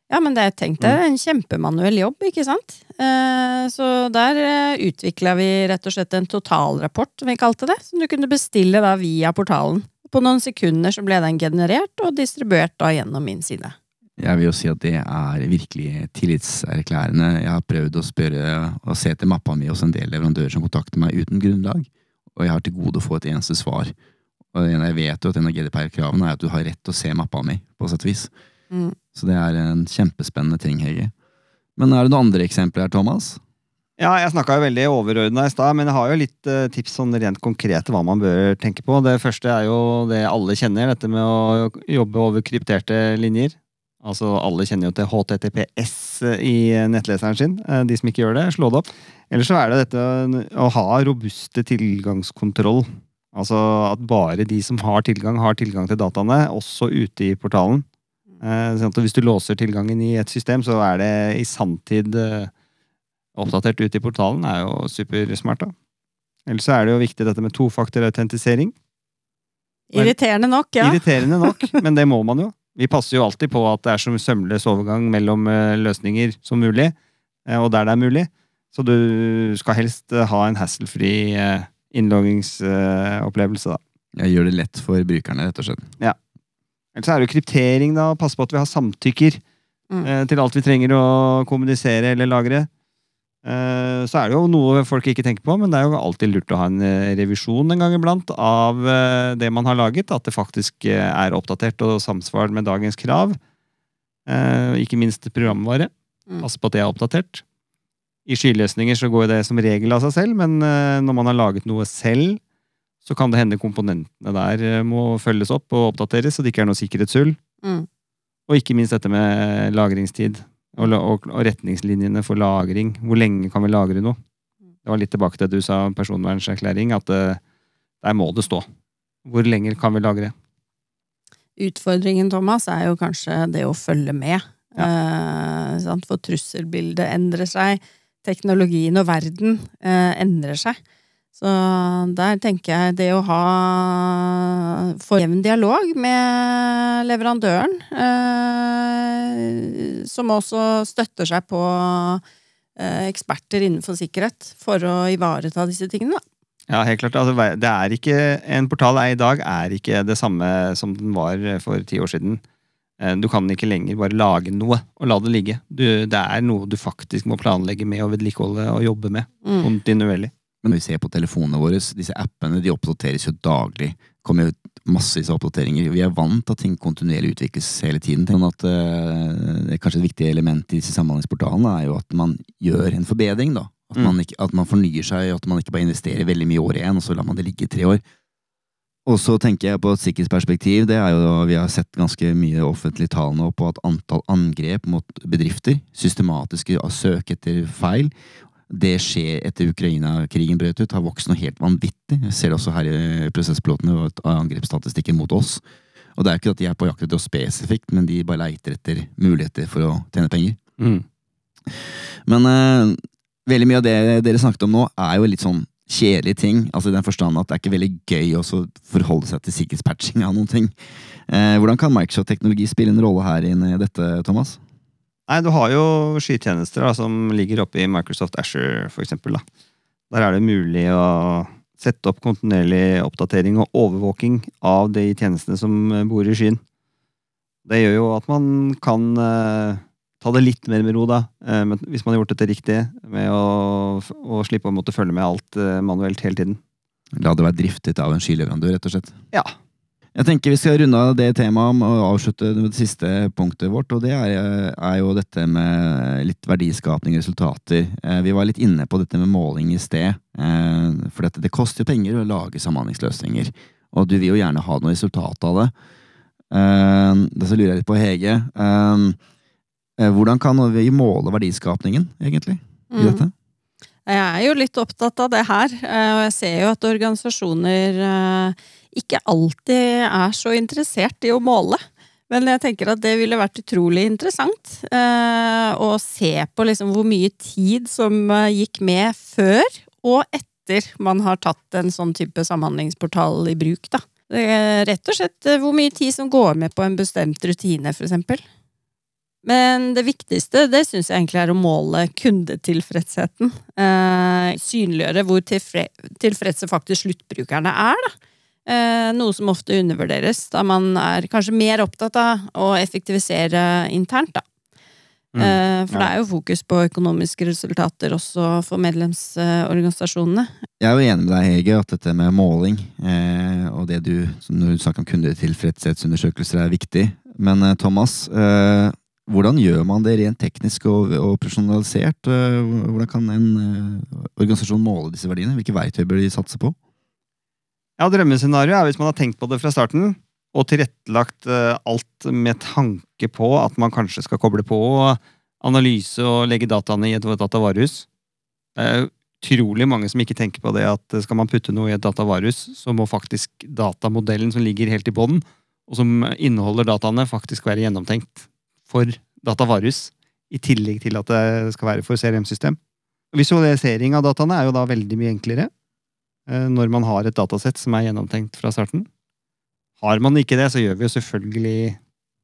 Ja, men det tenkte jeg, en kjempemanuell jobb, ikke sant? Eh, Så der eh, utvikla vi rett og slett en totalrapport, som vi kalte det, som du kunne bestille da via portalen. På noen sekunder så ble den generert og distribuert da gjennom min side. Jeg vil jo si at det er virkelig tillitserklærende. Jeg har prøvd å spørre og se etter mappa mi hos en del leverandører som kontakter meg uten grunnlag, og jeg har til gode å få et eneste svar. Og jeg vet jo at en av GDPR-kravene er at du har rett til å se mappa mi, på sett vis. Mm. Så det er en kjempespennende ting, Hege. Men er det noen andre eksempler her, Thomas? Ja, jeg snakka veldig overordna i stad, men jeg har jo litt eh, tips sånn rent konkrete hva man bør tenke på. Det første er jo det alle kjenner, dette med å jobbe over krypterte linjer. Altså, alle kjenner jo til HTTPS i nettleseren sin. Eh, De som ikke gjør det, slå det opp. Eller så er det dette å ha robuste tilgangskontroll. Altså at bare de som har tilgang, har tilgang til dataene, også ute i portalen. Eh, sånn hvis du låser tilgangen i et system, så er det i sanntid eh, oppdatert ute i portalen. er jo supersmart, da. Ellers så er det jo viktig dette med tofaktorautentisering. Irriterende nok, ja. Irriterende nok, men det må man jo. Vi passer jo alltid på at det er så sømløs overgang mellom eh, løsninger som mulig, eh, og der det er mulig. Så du skal helst eh, ha en hassle-fri eh, innloggingsopplevelse, da. Jeg gjør det lett for brukerne, rett og slett. Ja. Ellers så er det jo kryptering, da. Passe på at vi har samtykker Mm. til alt vi trenger å kommunisere eller lagre. Eh, så er det jo noe folk ikke tenker på, men det er jo alltid lurt å ha en eh, revisjon en gang iblant av eh, det man har laget. At det faktisk er oppdatert og samsvar med dagens krav. Ikke minst programvare. Mm. Passe på at det er oppdatert. I skyløsninger så går det som regel av seg selv, men når man har laget noe selv, så kan det hende komponentene der må følges opp og oppdateres, så det ikke er noe sikkerhetshull. Mm. Og ikke minst dette med lagringstid og, og, og retningslinjene for lagring. Hvor lenge kan vi lagre noe? Det var litt tilbake til det du sa, personvernserklæring, at uh, Der må det stå. Hvor lenger kan vi lagre? Utfordringen, Thomas, er jo kanskje det å følge med. Eh, sant? For trusselbildet endrer seg. Teknologien og verden uh, endrer seg. Så der tenker jeg det å ha for jevn dialog med leverandøren, eh, som også støtter seg på eh, eksperter innenfor sikkerhet for å ivareta disse tingene. Ja, helt klart. Altså, det er ikke, en portal er i dag er ikke det samme som den var for ti år siden. Eh, Du kan ikke lenger bare lage noe og la det ligge. Du, det er noe du faktisk må planlegge med og vedlikeholde og jobbe med Mm. Men når vi ser på telefonene våre, disse appene de oppdateres jo daglig. Det kommer jo massevis av oppdateringer. Vi er vant til at ting kontinuerlig utvikles hele tiden. Sånn at det er Kanskje et viktig element i disse samhandlingsportalene er jo at man gjør en forbedring. da. At, Mm. man, ikke, at man fornyer seg, at man ikke bare investerer veldig mye i år igjen, og så lar man det ligge i tre år. Og så tenker jeg på et sikkerhetsperspektiv. det er jo da Vi har sett ganske mye offentlig tall nå på at antall angrep mot bedrifter, systematiske å søke etter feil, det skjer etter Ukraina-krigen brøt ut, har vokst noe helt vanvittig. Jeg ser det også her i prosesspilotene og angrepsstatistikken mot oss. Og det er ikke at de er på jakt etter oss spesifikt, men de bare leiter etter muligheter for å tjene penger. Mm. Men eh, veldig mye av det dere snakket om nå, er jo litt sånn kjedelige ting. Altså i den forstand at det er ikke veldig gøy å forholde seg til sikkerhetspatching av noen ting. Eh, hvordan kan Microsoft-teknologi spille en rolle her i dette, Thomas? Nei, du har jo skytjenester da, som ligger oppe i Microsoft Asher, for eksempel. Da. Der er det mulig å sette opp kontinuerlig oppdatering og overvåking av de tjenestene som bor i skyen. Det gjør jo at man kan eh, ta det litt mer med ro, da, eh, hvis man har gjort dette riktig, med å, å slippe å måtte følge med alt eh, manuelt hele tiden. La det være driftet av en skyleverandør, rett og slett. Ja. Jeg tenker vi skal runde av det temaet og avslutte med det siste punktet vårt, og det er, er jo dette med litt verdiskapning og resultater. Eh, Vi var litt inne på dette med måling i sted, eh, for dette, det koster jo penger å lage samhandlingsløsninger, og du vil jo gjerne ha noe resultat av det. Eh, så lurer jeg litt på Hege. Hvordan kan vi måle verdiskapningen, egentlig, i Mm. Jeg er jo litt opptatt av det her, eh, og jeg ser jo at organisasjoner eh, ikke alltid er så interessert i å måle. Men jeg tenker at det ville vært utrolig interessant eh, å se på liksom hvor mye tid som gikk med før og etter man har tatt en sånn type samhandlingsportal i bruk. Da. Rett og slett hvor mye tid som går med på en bestemt rutine, eksempel. Men det viktigste det syns jeg egentlig er å måle kundetilfredsheten. Eh, synliggjøre hvor tilfre tilfredse faktisk sluttbrukerne er. Da. Eh, noe som ofte undervurderes, da man er kanskje mer opptatt av å effektivisere internt. Da. Mm. Eh, for Ja. det er jo fokus på økonomiske resultater også for medlemsorganisasjonene. Jeg er jo enig med deg, Hege, at dette med måling eh, og det du, når du snakker om kundetilfredshetsundersøkelser, er viktig. Men eh, Thomas, eh, hvordan gjør man det rent teknisk og, og profesjonalisert? Eh, hvordan kan en eh, organisasjon måle disse verdiene? Hvilke verktøy bør de satse på? Ja, Drømmescenarioet er hvis man har tenkt på det fra starten, og tilrettelagt eh, alt med tanke på at man kanskje skal koble på analyse og legge dataene i et datavarehus. Det er utrolig mange som ikke tenker på det at skal man putte noe i et datavarehus, så må faktisk datamodellen som ligger helt i bånn, og som inneholder dataene, faktisk være gjennomtenkt for datavarehus, i tillegg til at det skal være for CRM-system. Visualisering av dataene er jo da veldig mye enklere eh, når man har et datasett som er gjennomtenkt fra starten. Har man ikke det, så gjør vi jo selvfølgelig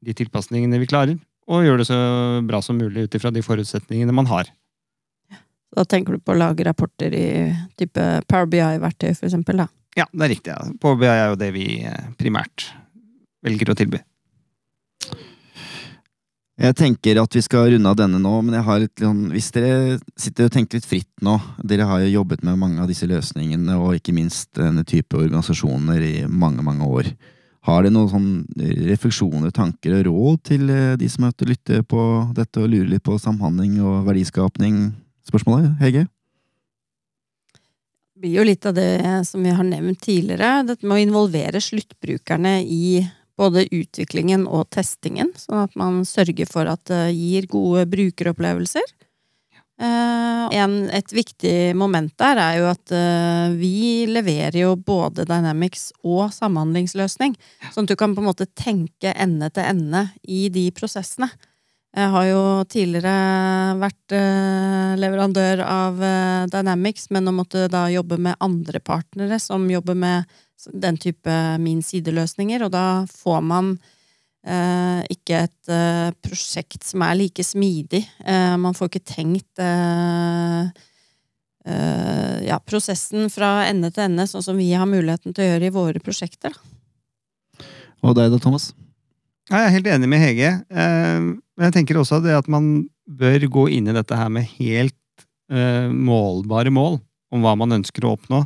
de tilpasningene vi klarer, og gjør det så bra som mulig ut ifra de forutsetningene man har. Da tenker du på å lage rapporter i type Power BI-verktøy, for eksempel. Da. Ja, det er riktig. Ja. BI er jo det vi eh, primært velger å tilby. Jeg tenker at vi skal runde av denne nå, men litt, sånn- hvis dere sitter og tenker litt fritt nå Dere har jo jobbet med mange av disse løsningene, og ikke minst denne type organisasjoner i mange, mange år. Har dere noen sånn refleksjoner, tanker og råd til eh, de som måtte lytte på dette og lure litt på samhandling og verdiskapning? Spørsmålet, Hege? Det blir jo litt av det som vi har nevnt tidligere. Dette med å involvere sluttbrukerne i både utviklingen og testingen, sånn at man sørger for at det gir gode brukeropplevelser. Uh, en, et viktig moment der er jo at uh, vi leverer jo både Dynamics og samhandlingsløsning. Sånn at du kan på en måte tenke ende til ende i de prosessene. Jeg har jo tidligere vært uh, leverandør av Dynamics, men nå måtte da jobbe med andre partnere som jobber med den type min side-løsninger, og da får man eh, ikke et eh, prosjekt som er like smidig. Eh, man får ikke tenkt eh, eh, ja, prosessen fra ende til ende, sånn som vi har muligheten til å gjøre i våre prosjekter. Da. Og deg da, Thomas? Ja, jeg er helt enig med Hege. Eh, Men jeg tenker også det at man bør gå inn i dette her med helt eh, målbare mål om hva man ønsker å oppnå,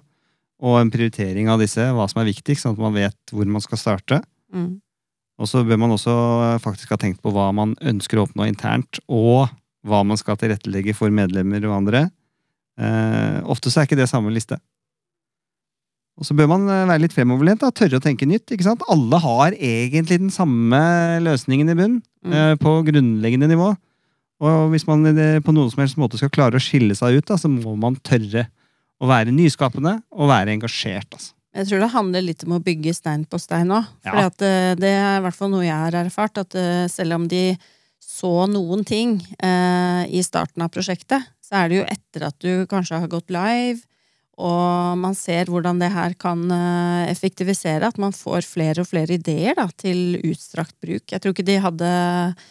og en prioritering av disse, hva som er viktigst, sånn at man vet hvor man skal starte. Mm. Og så bør man også eh, faktisk ha tenkt på hva man ønsker å oppnå internt, og hva man skal tilrettelegge for medlemmer og andre. Eh, ofte så er ikke det samme liste. Og så bør man eh, være litt fremoverlent, da, tørre å tenke nytt. ikke sant? Alle har egentlig den samme løsningen i bunn, Mm. eh, på grunnleggende nivå. Og hvis man eh, på noen som helst måte skal klare å skille seg ut, da, så må man tørre å være nyskapende og være engasjert. altså. Jeg tror det handler litt om å bygge stein på stein òg. Ja. For det, det er i hvert fall noe jeg har erfart, at eh, selv om de så noen ting eh, i starten av prosjektet, så er det jo etter at du kanskje har gått live, og man ser hvordan det her kan eh, effektivisere, at man får flere og flere ideer da, til utstrakt bruk. Jeg tror ikke de hadde eh,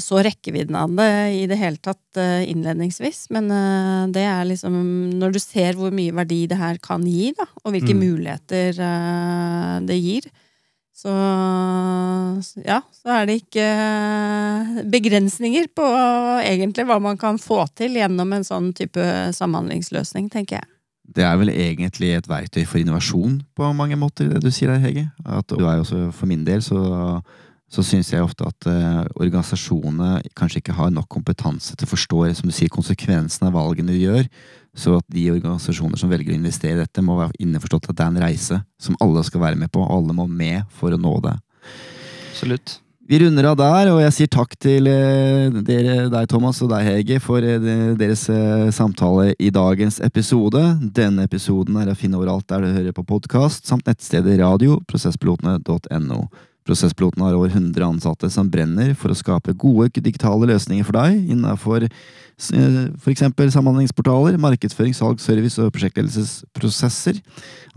så rekkevidden av det i det hele tatt eh, innledningsvis, men eh, det er liksom Når du ser hvor mye verdi det her kan gi, da, og hvilke Mm. muligheter eh, det gir, så ja, så er det ikke eh, begrensninger på egentlig hva man kan få til gjennom en sånn type samhandlingsløsning, tenker jeg. Det er vel egentlig et verktøy for innovasjon på mange måter, det du sier der, Hege. At du er også, for min del så, så syns jeg ofte at eh, organisasjonene kanskje ikke har nok kompetanse til å forstå som du sier, konsekvensen av valgene de gjør. Så at de organisasjoner som velger å investere i dette, må være innforstått at det er en reise som alle skal være med på, og alle må med for å nå det. Absolutt. Vi runder av der, og jeg sier takk til eh, dere, deg Thomas og deg Hege for eh, deres eh, samtale i dagens episode. Denne episoden er å finne overalt der du hører på podkast, samt nettstedet radio Prosesspilotene har over 100 ansatte som brenner for å skape gode digitale løsninger for deg innenfor f.eks. samhandlingsportaler, markedsføring, salg, service og prosjektledelsesprosesser.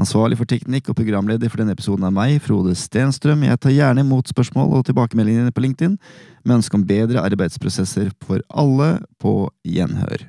Ansvarlig for teknikk og programleder for denne episoden er meg, Frode Stenstrøm. Jeg tar gjerne imot spørsmål og tilbakemeldinger på LinkedIn, med ønske om bedre arbeidsprosesser for alle på gjenhør.